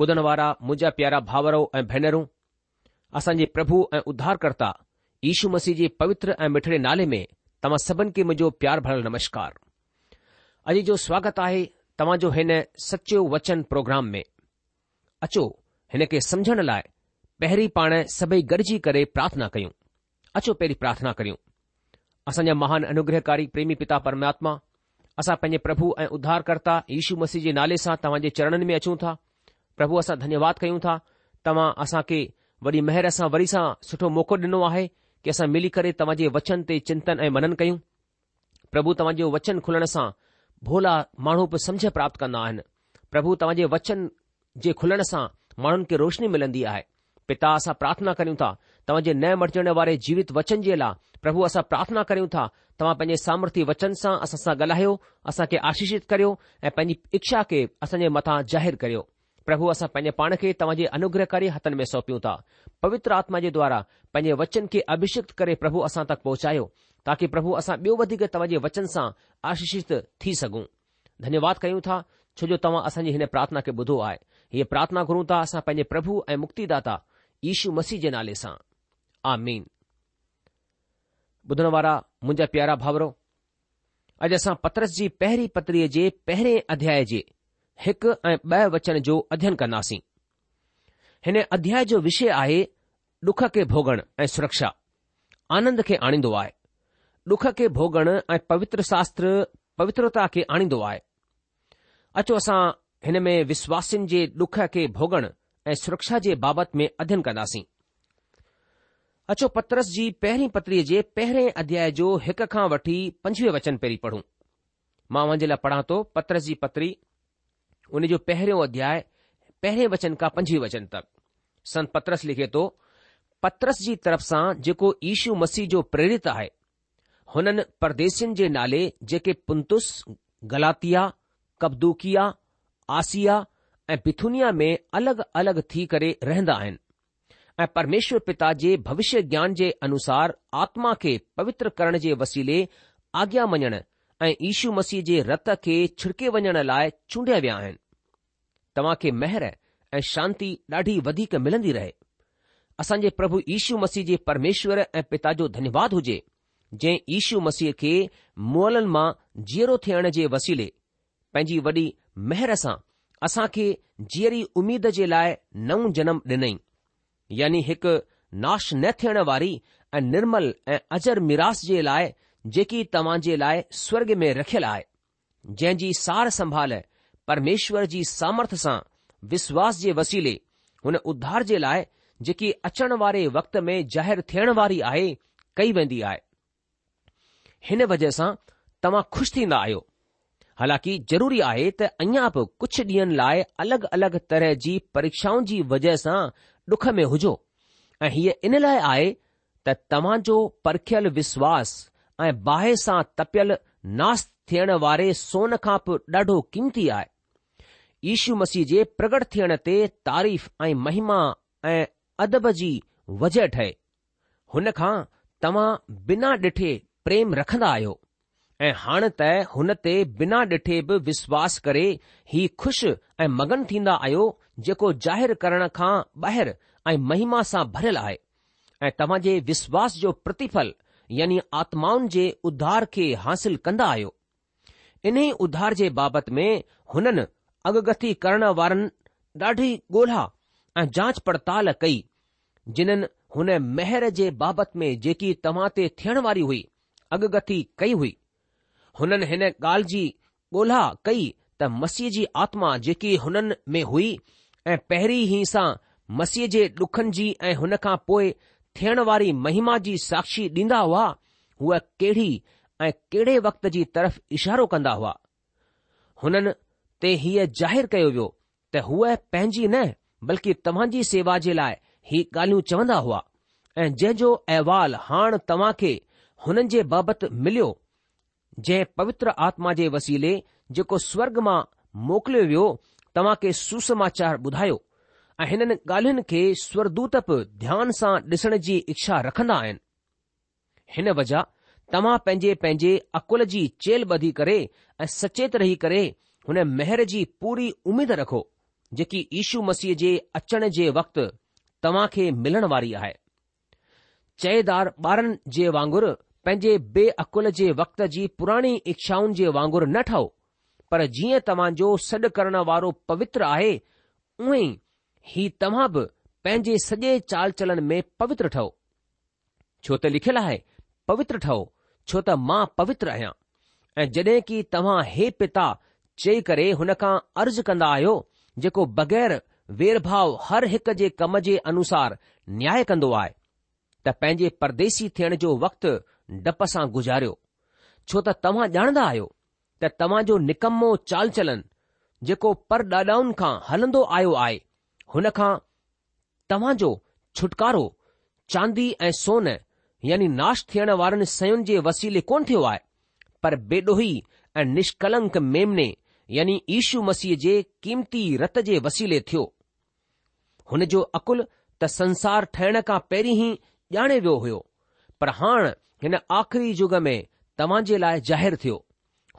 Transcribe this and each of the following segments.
ॿुधण वारा मुंहिंजा प्यारा भावरो ऐं भेनरूं असांजे प्रभु ऐं उद्धारकर्ता यीशू मसीह जे पवित्र ऐं मिठड़े नाले में तव्हां सभिनि खे मुंहिंजो प्यार भरियलु नमस्कार अॼु जो स्वागत आहे तव्हां जो हिन सचो वचन प्रोग्राम में अचो हिन खे समुझण लाइ पहिरीं पाण सभई गॾिजी करे प्रार्थना कयूं अचो पहिरीं प्रार्थना करियूं असांजा महान अनुग्रहकारी प्रेमी पिता परमात्मा असां पंहिंजे प्रभु ऐं उद्धारकर्ता यीशू मसीह जे नाले सां तव्हांजे चरणनि में अचूं था પ્રભુ આસા ધન્યવાદ કયું તા તમા આસા કે બડી મહેર આસા વરીસા સઠો મોકો દિનુ આહે કે આસા મિલી કરે તવાજે વચન તે ચિંતન એ મનન કયું પ્રભુ તવાજે વચન ખુલણ સા ભોલા માણો પર સમજે પ્રાપ્ત કરના હે પ્રભુ તવાજે વચન જે ખુલણ સા માણન કે રોશની મિલંદી આહે પિતા આસા પ્રાર્થના કર્યું તા તવાજે નય મર્જને વારે જીવિત વચન જેલા પ્રભુ આસા પ્રાર્થના કર્યું તા તવા પંજે સામર્થ્ય વચન સા આસા સા ગલાયો આસા કે આશીષિત કર્યો એ પંજી ઈચ્છા કે આસજે મથા જાહેર કર્યો પ્રભુ આસા પને પાણ કે તવજે અનુગ્રહ કરી હતન મે સોપ્યું તા પવિત્ર આત્માજે દ્વારા પને વચન કે અભિષિક્ત કરે પ્રભુ આસા તક પહોંચાયો તાકી પ્રભુ આસા બેવધી કે તવજે વચન સા આશીષિત થી સગુ ધન્યવાદ કહીઉં તા છજો તવા આસા જીને પ્રાર્થના કે બોધો આય યે પ્રાર્થના કરું તા આસા પને પ્રભુ એ મુક્તિદાતા ઈશુ મસીજ નાલે સા આમીન બધનવારા મુંજા પ્યારા ભાવરો અજેસા પત્રસજી પહેરી પતરી જે પહેરે અધ્યાય જે हिकु ऐं ब॒ वचन जो अध्ययन कंदासीं हिन अध्याय जो विषय आहे डुख खे भोगण ऐं सुरक्षा आनंद खे आणींदो आहे डुख खे भोगण ऐं पवित्र शास्त्र पवित्रता खे आणींदो आहे अचो असां हिन में विश्वासिन जे डुख खे भोगण ऐं सुरक्षा जे बाबति में अध्ययन कंदासीं अचो पत्रस जी पहिरीं पत्रीअ जे पहिरें अध्याय जो हिक खां वठी पंजवीह वचन पहिरीं पढ़ूं मां वञे लाइ पढ़ां थो पत्रस जी पत्री उन जो पहिरियों अध्याय पहिरें वचन खां पंजवीह वचन तक संत पत्रस लिखे थो पत्रस जी तरफ़ सां जेको इशू मसीह जो प्रेरित आहे हुननि परदेसिन जे नाले जेके पुनुस गलातिया कब्दुकिया आसिया ऐं पिथुनिया में अलगि॒ अलगि॒ थी करे रहंदा आहिनि ऐं परमेश्वर पिता जे भविष्य ज्ञान जे अनुसार आत्मा खे पवित्र करण जे वसीले आज्ञा मञणु ऐं इशू मसीह जे रत खे छिड़के वञण लाइ चूंडिया विया आहिनि तव्हां खे मेहर ऐं शांती ॾाढी वधीक मिलंदी रहे असां जे प्रभु यीशू मसीह जे परमेश्वर ऐं पिता जो धन्यवाद हुजे जंहिं यीशू मसीह खे मुअलनि मां जीअरो थियण जे वसीले पंहिंजी वॾी महिर सां असां खे जीअरी उमीद जे लाइ नओं जनम ॾिनई यानी हिकु नाश न थियण वारी ऐं निर्मल ऐं अजर मिरास जे लाइ जेकी तव्हां जे लाइ स्वर्ग में रखियलु आहे जंहिं जी सार संभाल परमेश्वर जी सामर्थ्य सां विश्वास जे वसीले हुन उद्धार जे लाइ जेकी अचण वारे वक़्त में ज़ाहिर थियण वारी आहे कई वेंदी आहे हिन वजह सां तव्हां खु़शि थींदा आहियो हालांकि ज़रूरी आहे त अञा बि कुझु ॾींहनि लाइ अलॻि अलॻि तरह जी परीक्षाउनि जी वजह सां डुख में हुजो ऐं हीअ इन लाइ आहे त तव्हां जो परखियल विश्वास ऐं बाहि सां तपियल नास थियण वारे सोन खां बि ॾाढो क़ीमती आहे यीशु मसीह जे प्रगट थियण ते तारीफ़ ऐं महिमा ऐं अदब जी वजह ठहे हुन खां तव्हां बिना ॾिठे प्रेम रखंदा आहियो ऐं हाणे त हुन ते बिना ॾिठे बि विश्वास करे ही खु़शि ऐं मगन थींदा आहियो जेको ज़ाहिरु करण खां ॿाहिरि ऐं महिमा सां भरियलु आहे ऐं तव्हां जे विश्वास जो प्रतिफल यानी आत्माउनि जे उधार खे हासिल कंदा आहियो इन्हीअ उधार जे बाबति में हुननि अगगथी करण वारनि ॾाढी ॻोल्हा ऐं जांच पड़ताल कई जिन्हनि हुन मेहर जे बाबति में जेकी तव्हां ते थियण वारी हुई अगगथी कई हुई हुननि हिन ॻाल्हि जी ॻोल्हा कई त मसीह जी आत्मा जेकी हुननि में हुई ऐं पहिरीं ई सां मसीह जे ॾुखनि जी ऐं हुन खां पोइ थियण वारी महिमा जी साक्षी ॾींदा हुआ हूअ कहिड़ी ऐं कहिड़े वक़्त जी तरफ़ इशारो कंदा हुआ हुननि ते हीअ ज़ाहिरु कयो वियो त हूअ पंहिंजी न बल्कि तव्हां जी सेवा जे लाइ ही ॻाल्हियूं चवंदा हुआ ऐं जंहिंजो अहिवाल हाणे तव्हां खे हुननि जे बाबति मिलियो जंहिं पवित्र आत्मा जे वसीले जेको स्वर्ग मां मोकिलियो वियो तव्हां खे सुसमाचार ॿुधायो ऐं हिननि ॻाल्हियुनि खे स्वरदूत बि ध्यान सां ॾिसण जी इच्छा रखंदा आहिनि हिन वजह तव्हां पंहिंजे पंहिंजे अकुल जी चेल ॿधी करे ऐं सचेत रही करे हुन मेहर जी पूरी उमेद रखो जेकी ईशू मसीह जे अचण जे वक़्तु तव्हां खे मिलण वारी आहे चएदार ॿारनि जे वांगुरु पंहिंजे बे जे वक़्त जी पुराणी इच्छाउनि जे वांगुरु न ठहो पर जीअं तव्हांजो सॾु करण वारो पवित्र आहे उह ही तव्हां बि पंहिंजे सॼे चाल चलनि में पवित्र ठहो छो त लिखियलु आहे पवित्र ठहो छो त मां पवित्र आहियां ऐं जड॒हिं की तव्हां हे पिता चई करे हुन खां अर्ज़ु कंदा आहियो जेको बगैर वेर भाव हर हिक जे कम जे अनुसार न्याय कंदो आहे त पंहिंजे परदेसी थियण जो वक़्तु डप सां गुज़ारियो छो त तव्हां ॼाणंदा आहियो त तव्हां जो निकमो चाल चलन जेको पर ॾाॾाउनि खां हलंदो आयो आहे हुन खां तव्हां जो छुटकारो चांदी ऐं सोन यानी नाश थियण वारनि सयुनि जे वसीले कोन थियो आहे पर बेडोही ऐं निष्कलंक मेमने यानी ईशू मसीह जे क़ीमती रत जे वसीले थियो हुन जो अकुल त संसार ठहिण खां पहिरीं ई ॼाणे वियो हुयो पर हाणे हिन आख़िरी युग में तव्हां जे लाइ ज़ाहिरु थियो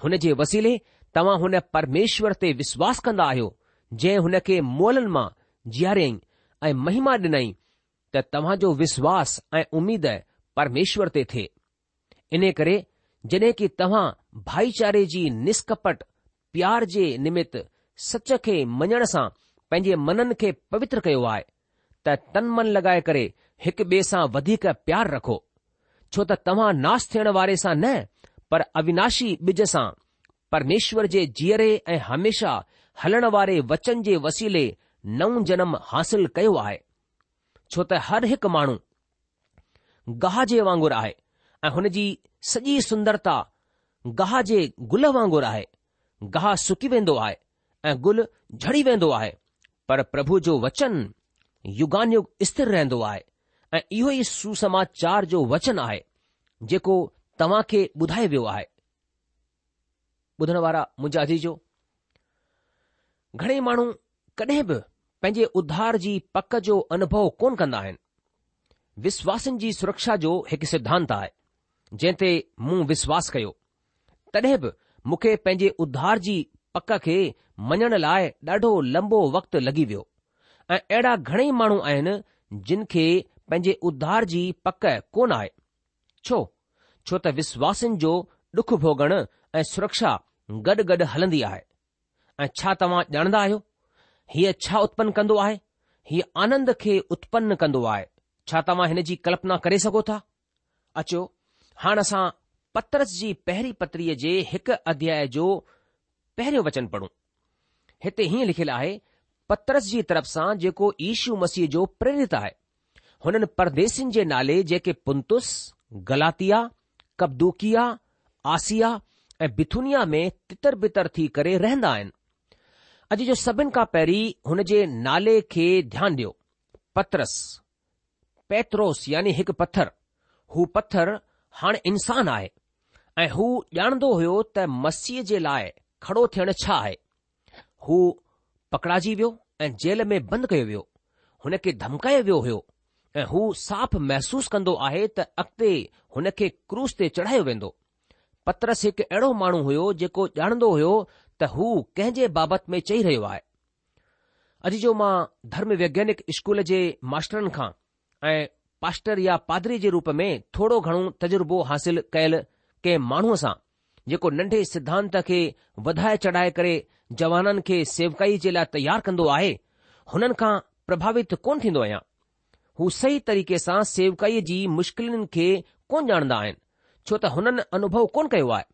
हुन जे वसीले तव्हां हुन परमेश्वर ते विश्वास कंदा आहियो जंहिं हुन खे मोलनि मां जीआरियई ऐं महिमा ॾिनई त तव्हां जो विश्वास ऐं उमेद परमेश्वर ते थिए इन करे जॾहिं की तव्हां भाईचारे जी निस्कपट प्यार जे निमित सच खे मञण सां पंहिंजे मननि खे पवित्र कयो आहे त तन मन लॻाए करे हिकु ॿिए सां वधीक प्यारु रखो छो त तव्हां नासु थियण वारे सां न पर अविनाशी ॿिज सां परमेश्वर जे जीअरे ऐं हमेशह हलण वारे वचन जे वसीले नओं जनमु हासिलु कयो आहे छो त हर हिकु माण्हू गाह जे वांगुरु आहे ऐं हुन जी सॼी सुंदरता गाह जे गुल वांगुरु आहे गाह सुकी वेंदो आहे ऐं गुल झड़ी वेंदो आहे पर प्रभु जो वचन युगान युग स्थिर रहंदो आहे ऐं इहो ई सुसमाचार जो वचन आहे जेको तव्हां खे ॿुधाए वियो आहे ॿुधण वारा मुंहिंजा घणेई माण्हू कॾहिं बि पंहिंजे उधार जी पक जो अनुभव कोन कंदा आहिनि विश्वासनि जी सुरक्षा जो हिकु सिद्धांत आहे जंहिं ते मूं विश्वास कयो तॾहिं बि मूंखे पंहिंजे उधार जी पक खे मञण लाइ ॾाढो लंबो वक़्तु लॻी वियो ऐं अहिड़ा घणेई माण्हू आहिनि जिन खे पंहिंजे उधार जी पक कोन आहे छो छो त विश्वासनि जो डुख भोगण ऐं सुरक्षा गॾु गॾु हलंदी आहे ऐं छा तव्हां ॼाणंदा आहियो हीअ छा उत्पन्न कंदो आहे हीअ आनंद खे उत्पन्न कंदो आहे छा तव्हां हिन जी कल्पना करे सघो था अचो हाणे असां पत्रस जी पहिरीं पतरीअ जे हिकु अध्याय जो पहिरियों वचन पढ़ूं हिते हीअं लिखियलु आहे पत्रस जी तरफ़ सां जेको ईशू मसीह जो प्रेरित आहे हुननि परदेसनि जे नाले जेके पुनुस गलातिया कब्दुकिया आसिया ऐं बिथुनिया में तितर बितर थी करे रहंदा आहिनि अॼु जो सभिनि खां पहिरीं हुन जे नाले खे ध्यानु ॾियो पतरस पैत्रोस यानी हिकु पथर हू पथर हाणे इंसानु आहे ऐं हू ॼाणंदो हुयो त मस्सीअ जे लाइ खड़ो थियण छा आहे हू पकड़ाइजी वियो ऐं जेल में बंदि कयो वियो हुन खे धमकायो वियो हुयो ऐं हू साफ़ महसूसु कंदो आहे त अॻिते हुन खे क्रूस ते चढ़ायो वेंदो पतरस हिकु अहिड़ो माण्हू हुयो जेको ॼाणंदो हुयो त हू कहिंजे बाबति में चई रहियो आहे अॼु जो मां धर्म वैज्ञानिक स्कूल जे मास्टरनि खां ऐं पास्टर या पादरी जे रूप में थोरो घणो तजुर्बो हासिल कयलु कंहिं माण्हूअ सां जेको नंढे सिद्धांत खे वधाए चढ़ाए करे जवाननि खे सेवकाई जे लाइ तयारु कंदो आहे हुननि खां प्रभावित कोन थींदो आहियां हू सही तरीक़े सां सेवकाईअ जी मुश्किलनि खे कोन ॼाणंदा आहिनि छो त हुननि अनुभव कोन कयो आहे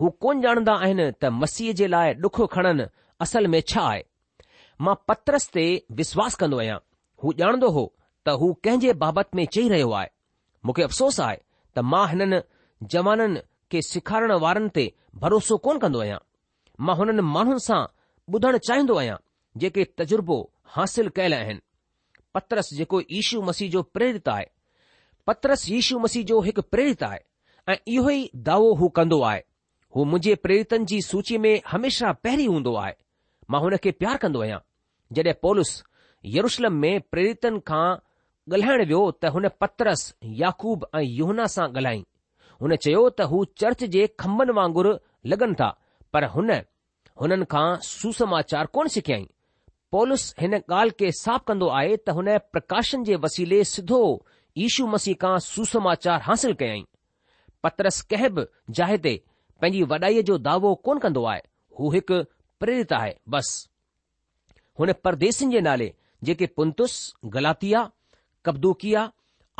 हू कोन ॼाणंदा आहिनि त मसीह जे लाइ डुख खणनि असल में छा आहे मां पत्रस ते विश्वास कंदो आहियां हू ॼाणंदो हो त हू कंहिंजे बाबति में चई रहियो आहे मूंखे अफ़सोस आहे त मां हिननि जवाननि के सिखारण वारनि ते भरोसो कोन कंदो आहियां मां हुननि माण्हुनि सां ॿुधण चाहिंदो आहियां जेके तजुर्बो हासिल कयल आहिनि पत्रस जेको यीशू मसीह जो प्रेरित आहे पत्रस यीशू मसीह जो हिकु प्रेरित आहे ऐं इहो ई दावो हू कंदो आहे हू मुंहिंजे प्रेरितनि जी सूची में हमेशा पहिरीं हूंदो आहे मां हुन खे प्यार कंदो आहियां जॾहिं पोलिसस यरुशलम में प्रेरितनि खां ॻाल्हाइण वियो त हुन पत्रस याकूब ऐं युहना सां ॻाल्हाई हुन चयो त हू चर्च जे खंभनि वांगुरु लॻनि था पर हुननि खां सुसमाचार कोन सिखियई पोलिस हिन ॻाल्हि खे साफ़ कंदो आहे त हुन प्रकाशन जे वसीले सिधो ईशू मसीह खां सुसमाचार हासिल कयाई पत्रस कहिं बि जाइ ते पंहिंजी वॾाईअ जो दावो कोन्ह कंदो आहे हू हिकु प्रेरित आहे बस हुन परदेसिन जे नाले जेके पुनुस गलातिया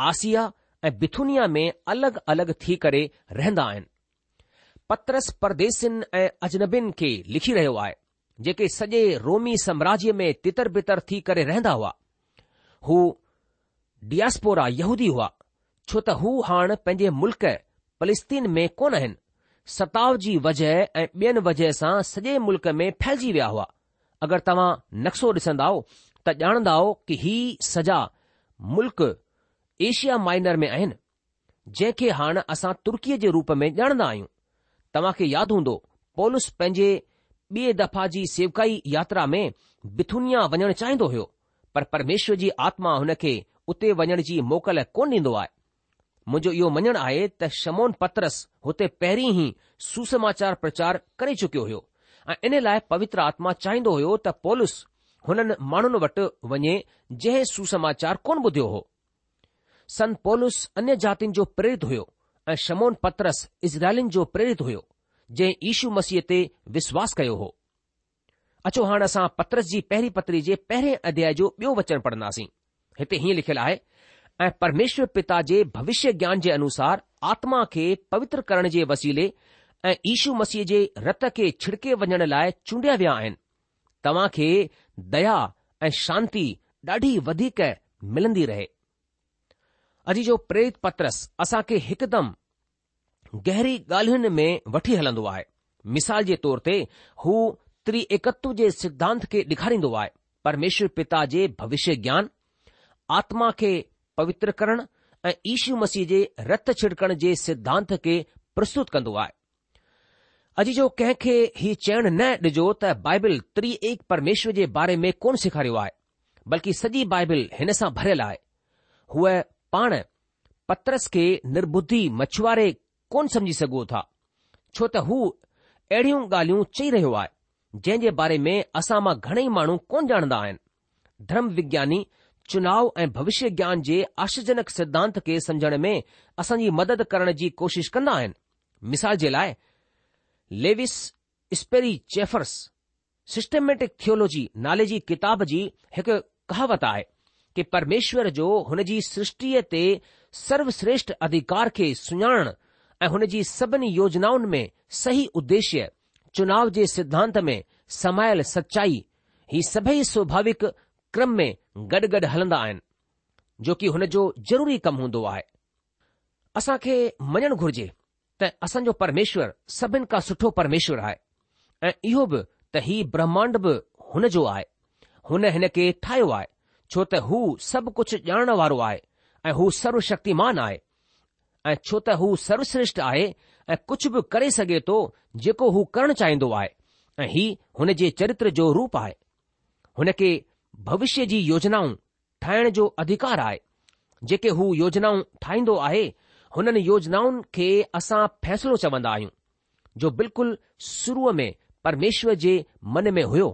आसिया ऐं बिथुनिया में अलॻि अलॻि थी करे रहंदा आहिनि पत्रस परदेसिन ऐं अजनबिन खे लिखी रहियो आहे जेके सॼे रोमी साम्राज्य में तितर बितर थी करे रहंदा हुआ हू डियास्पोरा यहूदी हुआ छो त हू हाणे पंहिंजे मुल्क़ फलिस्तीन में कोन आहिनि सताव जी वजह ऐं ॿियनि वजह सां सॼे मुल्क़ में फैलजी विया हुआ अगरि तव्हां नक्शो डि॒संदव त ॼाणंदव कि हीउ सॼा मुल्क एशिया माइनर में आहिनि जंहिंखे हाणे असां तुर्कीअ जे रूप में ॼाणंदा आहियूं तव्हां खे यादि हूंदो पोलिसस पंहिंजे ॿिए दफ़ा जी सेवकाई यात्रा में बिथुन्या वञण चाहिंदो हो परमेश्वर जी आत्मा हुन खे उते वञण जी मोकल कोन ॾींदो आहे मुंहिंजो इहो मञणु आहे त शमोन पत्रस हुते पहिरीं ई सुसमाचार प्रचार करे चुकियो हो ऐं इन लाइ पवित्र आत्मा चाहिंदो हो त पोलस हुननि माण्हुनि वटि वञे जंहिं सुसमाचार कोन ॿुधियो हो सनतोलुस अन्य जातियुनि जो प्रेरित हुयो ऐं शमोन पत्रस इज़राइलिन जो प्रेरित हुयो जंहिं ईशू मसीह ते विश्वास कयो हो अचो हाणे असां पत्रस जी पहिरीं पत्री जे पहिरें अध्याय जो ॿियो वचन पढ़ंदासीं हिते हीअं लिखियलु आहे ऐं परमेश्वर पिता जे भविष्य ज्ञान जे अनुसार आत्मा खे पवित्र करण जे वसीले ऐं इशू मसीह जे रत खे छिड़के वञण लाइ चूंडिया विया आहिनि तव्हां खे दया ऐं शांती ॾाढी वधीक मिलंदी रहे अॼु जो प्रेत पत्रस असांखे हिकदमि गहरी ॻाल्हियुनि में वठी हलंदो आहे मिसाल जे तौर ते हू त्रि एकत्व जे सिद्धांत खे ॾेखारींदो आहे परमेश्वर पिता जे भविष्य ज्ञान आत्मा खे पवित्र करण ऐं ईशू मसीह जे रतु छिड़कण जे सिद्धांत खे प्रस्तुत कंदो आहे अॼु जो कंहिंखे हीउ चयण न डि॒जो त बाइबिल्रिएक परमेश्वर जे बारे में कोन्ह सेखारियो आहे बल्कि सॼी बाइबिल हिन सां भरियल आहे हूअ पाण पत्रस खे निर्बुद्धी मछुआरे कोन समझी सघो था छो त हू अहिड़ियूं ॻाल्हियूं चई रहियो आहे जहिंज जे बारे में असां मां घणेई माण्हू कोन ॼाणदा आहिनि धर्मविज्ञानी चुनाव ऐं भविष्य ज्ञान जे आशजनक सिद्धांत खे समझण में असांजी मदद करण जी कोशिशि कन्दा आहिनि मिसाल जे लाइ लेविस स्पेरिचेफर्स सिस्टेमैटिक थियोलोजी नाले जी किताब जी हिकु कहावत आहे કે પરમેશ્વર જો હનજી સૃષ્ટિએતે સર્વ શ્રેષ્ઠ અધિકાર કે સુણાણ એ હનજી સબની યોજનાઓન મેં સહી ઉદ્દેશ્ય ચુણાવ જે સિદ્ધાંત મેં સમાયલ સચ્ચાઈ હી સભઈ સ્વાભાવિક ક્રમ મેં ગડગડ હલંદા આયન જોકી હનજો જરૂરી કમ હોંદો આહે અસા કે મણન ઘુરજે ત અસન જો પરમેશ્વર સબન કા સઠો પરમેશ્વર આહે એ યોબ તહી બ્રહ્માંડ બ હનજો આય હન હન કે ઠાયો આય छो त हू सभु कुझु ॼाणण वारो आहे ऐं हू सर्वशक्तिमानु आहे ऐं छो त हू सर्वश्रेष्ठ आहे ऐं कुझु बि करे सघे थो जेको हू करणु चाहींदो आहे ऐं हीउ हुन जे चरित्र जो रूप आहे हुन खे भविष्य जी योजनाऊं ठाहिण जो अधिकार आहे जेके हू योजनाऊं ठाहींदो आहे हुननि योजनाउनि खे असां फैसलो चवंदा आहियूं जो बिल्कुलु सुरूअ में परमेश्वर जे मन में हुयो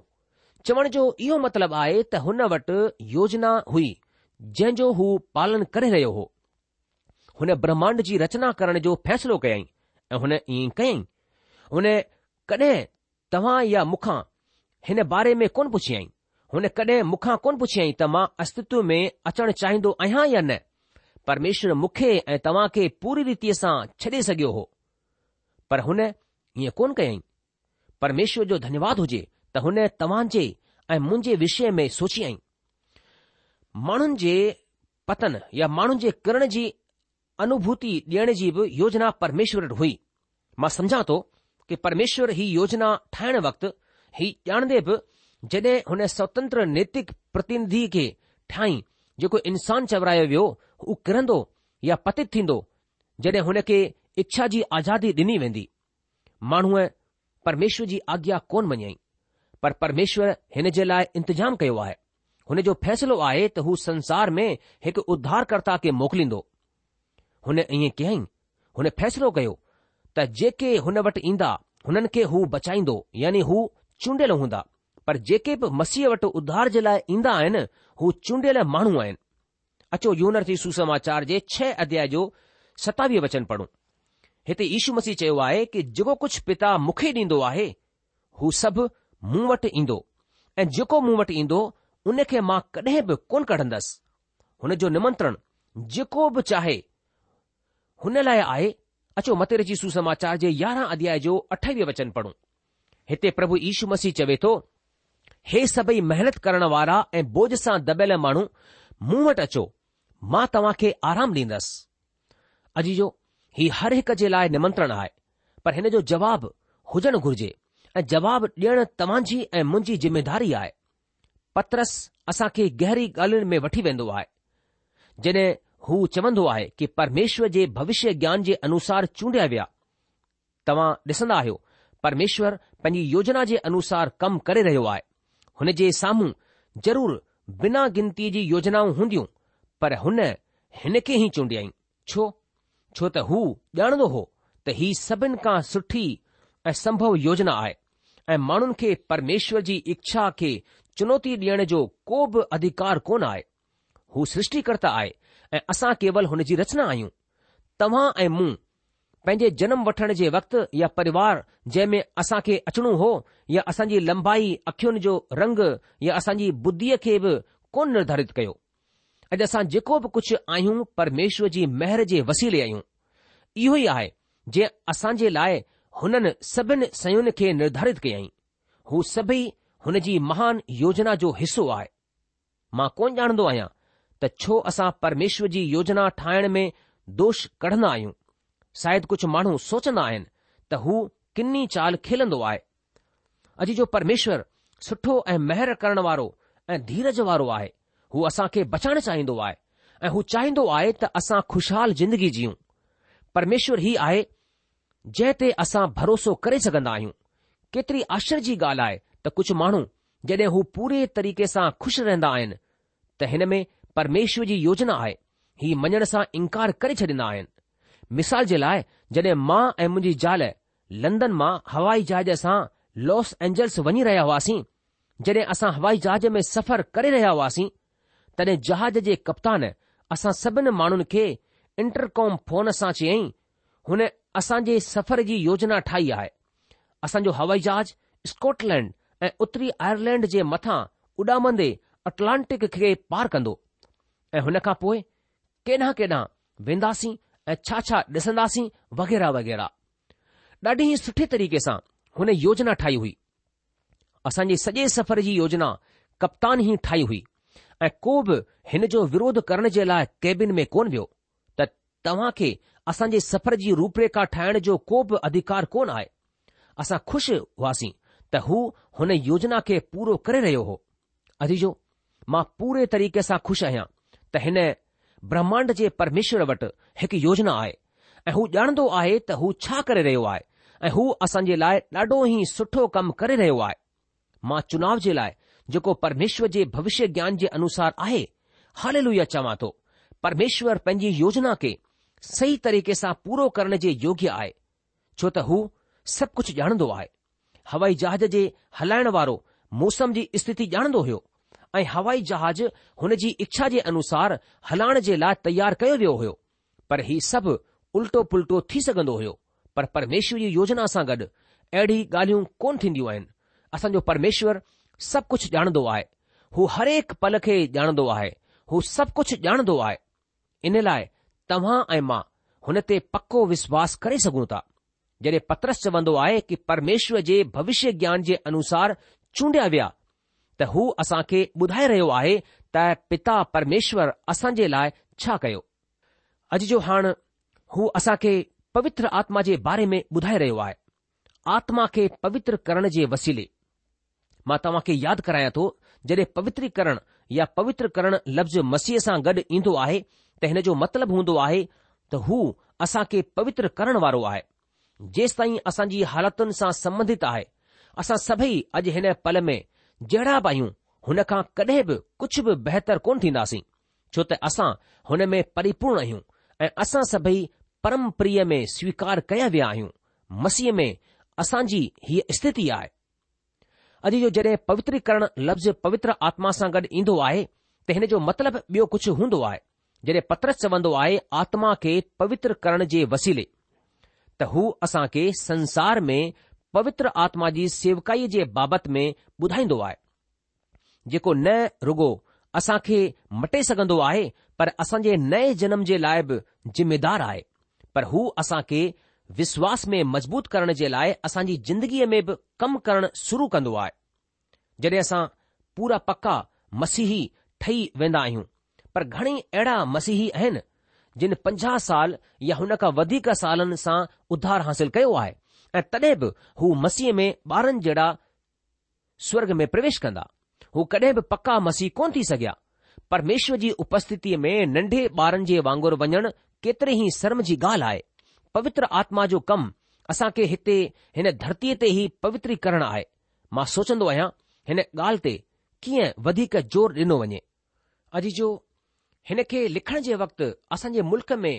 चवण जो इहो मतिलबु आहे त हुन वटि योजना हुई जंहिं जो हू पालन करे रहियो हो हुन ब्रह्मांड जी रचना करण जो फ़ैसिलो कयई ऐं हुन ईअं कयई हुन कॾहिं तव्हां या मूंखां हिन बारे में कोन पुछियाईं हुन कॾहिं मूंखां कोन पुछियई त मां अस्तित्व में अचणु चाहींदो आहियां या न परमेश्वर मूंखे ऐं तव्हां खे पूरी रीति सां छॾे सघियो हो पर हुन ईअं कोन कयाई परमेश्वर जो धन्यवाद हुजे हुन तव्हां जे ऐं मुंहिंजे विषय में सोची आई माण्हुनि जे पतन या माण्हुनि जे किरण जी अनुभूति ॾियण जी बि योजना परमेश्वर हुई मां सम्झा थो कि परमेश्वर ही योजना ठाहिण वक़्तु ही ॼाणंदे बि जॾहिं हुन स्वतंत्र नैतिक प्रतिनिधि खे ठाही जेको इंसान चवरायो वियो हू किरंदो या पतित थींदो जॾहिं हुन खे इच्छा जी आज़ादी ॾिनी वेंदी माण्हूअ परमेश्वर जी आज्ञा कोन मञई पर परमेश्वर हिन जे लाइ इंतिजाम कयो आहे हुन जो फ़ैसिलो आहे त हू संसार में हिकु उद्धारकर्ता खे मोकिलींदो हुन ईअं कयाई हुन फ़ैसिलो कयो त जेके हुन वटि ईंदा हुननि खे हू बचाईंदो यानी हू चूंडियल हूंदा पर जेके बि मसीह वटि उध्धार जे लाइ ईंदा आहिनि हू चूंडियल माण्हू आहिनि अचो यूनर थी सुसमाचार जे छह अध्याय जो सतावीह वचन पढ़ूं हिते यीशू मसीह चयो आहे कि जेको कुझु पिता मूंखे ॾींदो आहे हू सभु मूं वटि ईंदो ऐं जेको मूं वटि ईंदो उन खे मां कॾहिं बि कोन कढंदसि हुन जो निमंत्रण जेको बि चाहे हुन लाइ आहे अचो मते रची सुसमाचार जे यारहं अध्याय जो अठावीह वचन पढ़ूं हिते प्रभु यीशु मसीह चवे थो हे सभई महिनत करण वारा ऐं बोझ सां दॿियल माण्हू मूं वटि अचो मां तव्हां खे आराम ॾींदसि अॼु जो हीउ हर हिक जे लाइ निमंत्रण आहे पर हिन जो जवाबु हुजणु घुर्जे ऐं जवाबु ॾियणु तव्हांजी ऐं मुंहिंजी ज़िमेदारी आहे पत्रस असां खे गहरी ॻाल्हियुनि में वठी वेंदो आहे जॾहिं हू चवंदो आहे कि परमेश्वर जे भविष्य ज्ञान जे अनुसार चूंडिया विया तव्हां ॾिसंदा आहियो परमेश्वर पंहिंजी योजना जे अनुसार कमु करे रहियो आहे हुन जे साम्हूं ज़रूरु बिना गिनती जी योजनाऊं हूंदियूं पर हुन हिन खे ई चूंडियाईं छो छो त हू ॼाणंदो हो त हीउ सभिनि खां सुठी ऐं संभव योजना आहे ऐं माण्हुनि खे परमेश्वर जी इच्छा खे चुनौती ॾियण जो को बि अधिकार कोन आहे हू सृष्टिकर्ता आहे ऐं असां केवल हुन जी रचना आहियूं तव्हां ऐं मूं पंहिंजे जनम वठण जे वक़्तु या परिवार जंहिं में असां खे अचणो हो या असांजी लंबाई अखियुनि जो रंग या असांजी बुद्धीअ खे बि कोन निर्धारित कयो अॼु असां जेको बि कुझु आहियूं परमेश्वर जी महर जे वसीले आहियूं इहो ई आहे जे असांजे लाइ हुननि सभिन सयुनि खे निर्धारित कयाई हू सभई हुन जी महान योजना जो हिसो आहे मां कोन ॼाणंदो आहियां त छो असां परमेश्वर जी योजना ठाहिण में दोष कढंदा आहियूं शायदि कुझु माण्हू सोचंदा आहिनि त हू किनी चाल खेलंदो आहे अॼु जो परमेश्वर सुठो ऐं महिर करण वारो ऐं धीरज वारो आहे हू असां खे बचाइण चाहींदो आहे ऐं हू चाहींदो आहे त असां खु़शहाल जिंदगी जिऊं परमेश्वर ई आहे जंहिं ते असां भरोसो करे सघंदा आहियूं केतिरी आश्चर्य जी ॻाल्हि आहे त कुझु माण्हू जॾहिं हू पूरे तरीक़े सां खु़शि रहंदा आहिनि त हिन में परमेश्वर जी योजना आहे ही मञण सां इनकार करे छॾींदा आहिनि मिसाल जे लाइ जॾहिं मां ऐं मुंहिंजी ज़ाल लंदन मां हवाई जहाज सां लॉस एंजल्स वञी रहिया हुआसीं जॾहिं असां हवाई जहाज में सफ़र करे रहिया हुआसीं तॾहिं जहाज जे कप्तान असां सभिनि माण्हुनि खे इंटरकॉम फोन सां चयईं हुन असांजे सफ़र जी योजना ठाही आहे असांजो हवाई जहाज स्कॉटलैंड ऐं उत्तरी आयरलैंड जे मथां उॾामंदे अटलांटिक खे पार कंदो ऐं हुन खां पोइ केॾां केॾां वेंदासीं ऐं छा छा ॾिसंदासीं वग़ैरह वग़ैरह ॾाढी ई सुठे तरीक़े सां हुन योजना ठाही हुई असांजे सॼे सफ़र जी योजना कप्तान ई ठाही हुई ऐं को बि हिन जो विरोध करण जे लाइ केबिन में कोन वियो त तव्हां खे असां जे सफ़र जी रूपरेखा ठाहिण जो को बि अधिकार कोन आहे असां खु़शि हुआसीं त हू हुन योजना खे पूरो करे रहियो हो अदीजो मां पूरे तरीक़े सां खु़शि आहियां त हिन ब्रह्मांड जे परमेश्वर वटि हिकु योजना आहे ऐं हू ॼाणंदो आहे त हू छा करे रहियो आहे ऐं हू असां जे लाइ ॾाढो ई सुठो कमु करे रहियो आहे मां चुनाव जे लाइ जेको परमेश्वर जे भविष्य ज्ञान जे अनुसार आहे हाल लु चवां थो परमेश्वर पंहिंजी योजना खे सही तरीक़े सां पूरो करण जे योग्य आहे छो त हू सभु कुझु ॼाणंदो आहे हवाई जहाज जे हलाइण वारो मौसम जी स्थिति ॼाणंदो हुयो ऐं हवाई जहाज हुन जी इच्छा जे अनुसार हलाइण जे लाइ तयारु कयो वियो हुयो पर ही सभु उल्टो पुल्टो थी सघंदो हुयो पर परमेश्वर जी योजना सां गॾु अहिड़ी ॻाल्हियूं कोन थींदियूं आहिनि असांजो परमेश्वर सभु कुझु ॼाणंदो आहे हू हरेक पल खे ॼाणंदो आहे हू सभु कुझु ॼाणंदो आहे इन लाइ तव्हां ऐं मां हुन ते पको विश्वास करे सघूं था जॾहिं पत्रस चवंदो आहे की परमेश्वर जे भविष्य ज्ञान जे अनुसार चूंडि॒या विया त हू असां खे ॿुधाए रहियो आहे त पिता परमेश्वर असांजे लाइ छा कयो अॼु जो हाणे हू असां खे पवित्र आत्मा जे बारे में ॿुधाए रहियो आहे आत्मा खे पवित्र करण जे वसीले मां तव्हां खे यादि करायां थो जॾहिं पवित्रीकरण या पवित्र करण लफ़्ज़ मसीह सां गॾु ईंदो आहे त हिन जो मतिलबु हूंदो आहे त हू असांखे पवित्र करण वारो आहे जेस ताईं असांजी हालतुनि सां संबंधित आहे असां सभई अॼु हिन पल में जहिड़ा बि आहियूं हुनखां कॾहिं बि कुझु बि बहितर कोन थींदासीं छो त असां हुन में परिपुर्ण आहियूं ऐं असां सभई परमप्रीअ में स्वीकार कया विया आहियूं मसीह में असांजी हीअ स्थिती आहे अॼु जो जॾहिं पवित्रीकरण लफ़्ज़ पवित्र आत्मा सां गॾु ईंदो आहे त हिन जो मतिलबु ॿियो कुझु हूंदो आहे जॾहिं पत्रस चवंदो आहे आत्मा खे पवित्र करण जे वसीले त हू असां खे संसार में पवित्र आत्मा जी सेवकाईअ जे बाबति में ॿुधाईंदो आहे जेको न रुगो असां खे मटे सघंदो आहे पर असां जे नए जनम जे लाइ बि ज़िमेदार आहे पर हू असां खे विश्वास में मज़बूत करण जे लाइ असांजी ज़िंदगीअ में बि कमु करणु शुरू कंदो आहे जॾहिं असां पूरा पका मसीही ठही वेंदा आहियूं पर घणेई अहिड़ा मसीही आहिनि जिन पंजाह साल या हुन खां वधीक सालनि सां उधार हासिल कयो आहे ऐं तॾहिं बि हू मसीह में ॿारनि जहिड़ा स्वर्ग में प्रवेश कंदा हू कॾहिं बि पका मसीह कोन थी सघिया परमेश्वर जी उपस्थितीअ में नंढे ॿारनि जे वांगुरु वञणु केतिरे ई शर्म जी ॻाल्हि आहे पवित्र आत्मा जो कमु असां खे हिते हिन धरतीअ ते ई पवित्री करण आहे मां सोचंदो आहियां हिन ॻाल्हि ते कीअं वधीक ज़ोर ॾिनो वञे अॼु जो हिन खे लिखण जे वक़्तु असांजे मुल्क में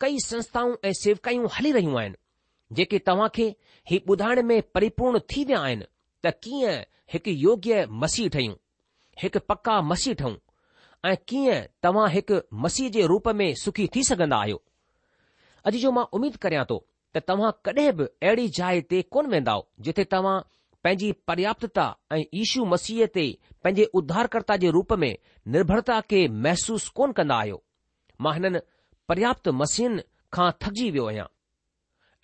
कई संस्थाऊं ऐं सेवकायूं हली रहियूं आहिनि जेके तव्हां खे हीउ ॿुधाइण में परिपूर्ण थी विया आहिनि त कीअं हिकु योग्य मसीह ठहियूं हिकु पका मसीह ठहूं ऐं कीअं तव्हां हिकु मसीह जे रूप में सुखी थी सघंदा आहियो अॼु जो मां उमीद करियां थो त तव्हां कॾहिं बि अहिड़ी जाइ ते कोन वेंदा जिथे तव्हां पंहिंजी पर्याप्तता ऐं ईशू मसीह ते पंहिंजे उद्दारकर्ता जे रूप में निर्भरता खे महसूस कोन कंदा आहियो मां हिननि पर्याप्त मसीहनि खां थकिजी वियो आहियां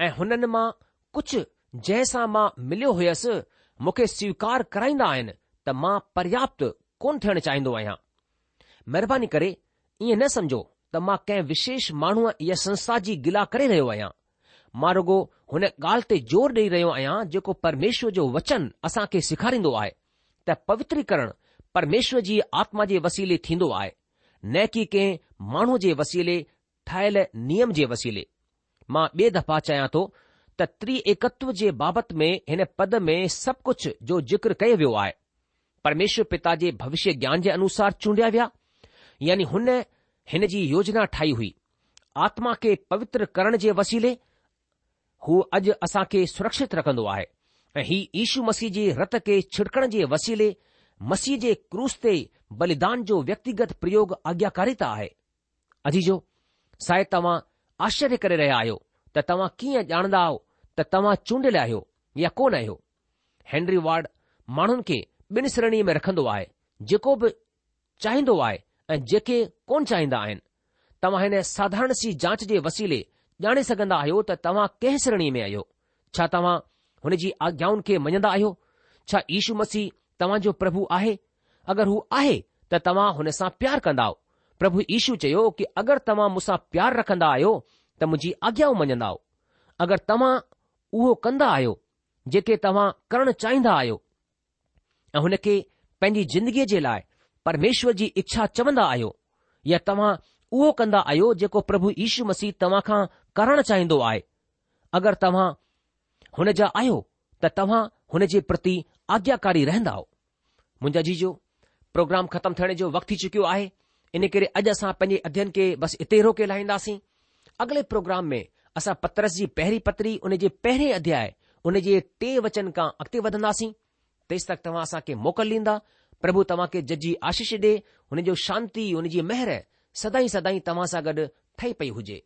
ऐं हुननि मां कुझु जंहिं सां मां मिलियो हुयसि मूंखे स्वीकार कराईंदा आहिनि त मां पर्याप्त कोन थियणु चाहींदो आहियां महिरबानी करे ईअं न सम्झो त मां कंहिं विशेष माण्हूअ इहा संस्था जी गिला करे रहियो आहियां मां रुगो हुन ॻाल्हि ते ज़ोर ॾेई रहियो आहियां जेको परमेश्वर जो वचन असां खे सेखारींदो आहे त पवित्रीकरण परमेश्वर जी आत्मा जे वसीले थींदो आहे न की कंहिं माण्हू जे वसीले ठाहियल नियम जे वसीले मां ॿिए दफ़ा चाहियां थो त त्रिएकत्व जे बाबति में हिन पद में सभु कुझु जो ज़िक्र कयो वियो आहे परमेश्वर पिता जे भविष्य ज्ञान जे अनुसार चूंडिया विया यानी हुन हिन जी योजना ठाही हुई आत्मा खे पवित्र करण जे वसीले हू अॼु असां खे सुरक्षित रखंदो आहे ऐं ही ईशू मसीह जे रत खे छिड़कण जे वसीले मसीह जे क्रूस ते बलिदान जो व्यक्तिगत प्रयोग आज्ञाकारिता आहे अजीजो साए तव्हां आश्चर्य करे रहिया आहियो त तव्हां कीअं ॼाणंदा आहियो त तव्हां चूंडियल आहियो या कोन आहियो वार्ड माण्हुनि खे ॿिन श्रेणीअ में रखंदो आहे जेको बि चाहींदो आहे ऐं जेके कोन चाहींदा आहिनि तव्हां हिन साधारण सी जांच जे वसीले ॼाणे सघंदा आहियो त तव्हां कंहिं श्रेणी में आहियो छा तव्हां हुन जी आज्ञाउनि खे मञंदा आहियो छा यीशू मसीह तव्हां जो प्रभु आहे अगरि हू आहे त तव्हां हुन सां प्यारु कंदा आहियो प्रभु यीशू चयो कि अगरि तव्हां मूंसां प्यारु रखंदा आहियो त मुंहिंजी आज्ञा मञदा अगरि तव्हां उहो कंदा आहियो जेके तव्हां करणु चाहींदा आहियो ऐं हुन खे पंहिंजी ज़िंदगीअ जे लाइ परमेश्वर जी इच्छा चवंदा आहियो या तव्हां उहो कंदा आहियो जेको प्रभु यीशू मसीह तव्हां खां करणु चाहींदो आहे अगरि तव्हां हुन जा आहियो त तव्हां हुन जे प्रति आज्ञाकारी रहंदा आहियो मुंहिंजा जीजो प्रोग्राम ख़तमु थियण जो वक़्तु थी चुकियो आहे इन करे अॼु असां पंहिंजे अध्यन खे बसि इते रोके लाहींदासीं अॻिले प्रोग्राम में असां पत्रस जी पहिरीं पत्री उन जे पहिरें अध्याय उन जे टे वचन खां अॻिते वधंदासीं तेसि तक तव्हां असांखे मोकल ॾींदा प्रभु तव्हां खे जजी आशीष ॾे हुन जो शांती हुन जी महर सदाई सदाई तव्हां सां गॾु ठही पई हुजे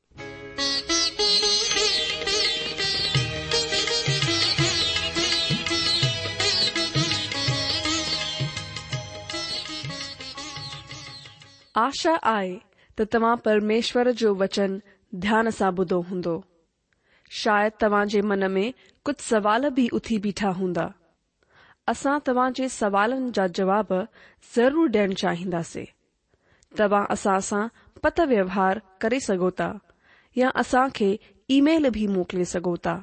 आशा आहे त तव्हां परमेश्वर जो वचन ध्यान सां ॿुधो हूंदो शायदि तव्हां मन में कुछ सवाल भी उथी बीठा हूंदा असां तव्हां सवालन सवालनि जा जवाब ज़रूर ॾियण चाहिंदासीं तव्हां असां सां पत व्यवहार करे सगोता या असां खे ईमेल भी मोकिले सगोता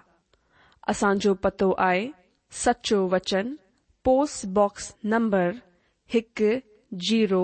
था जो पतो आए सचो वचन पोस्ट बॉक्स नंबर हिकु जीरो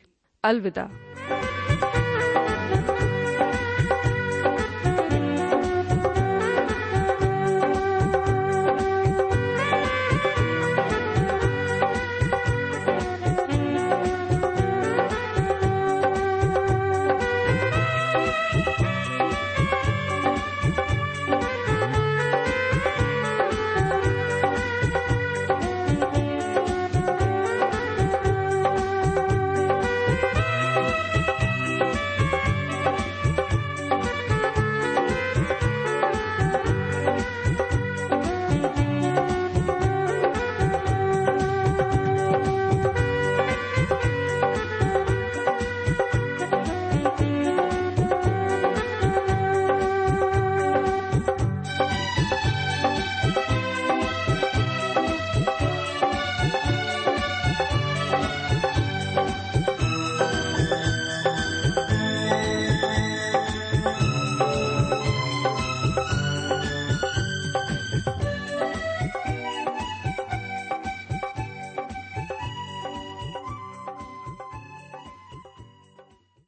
अलविदा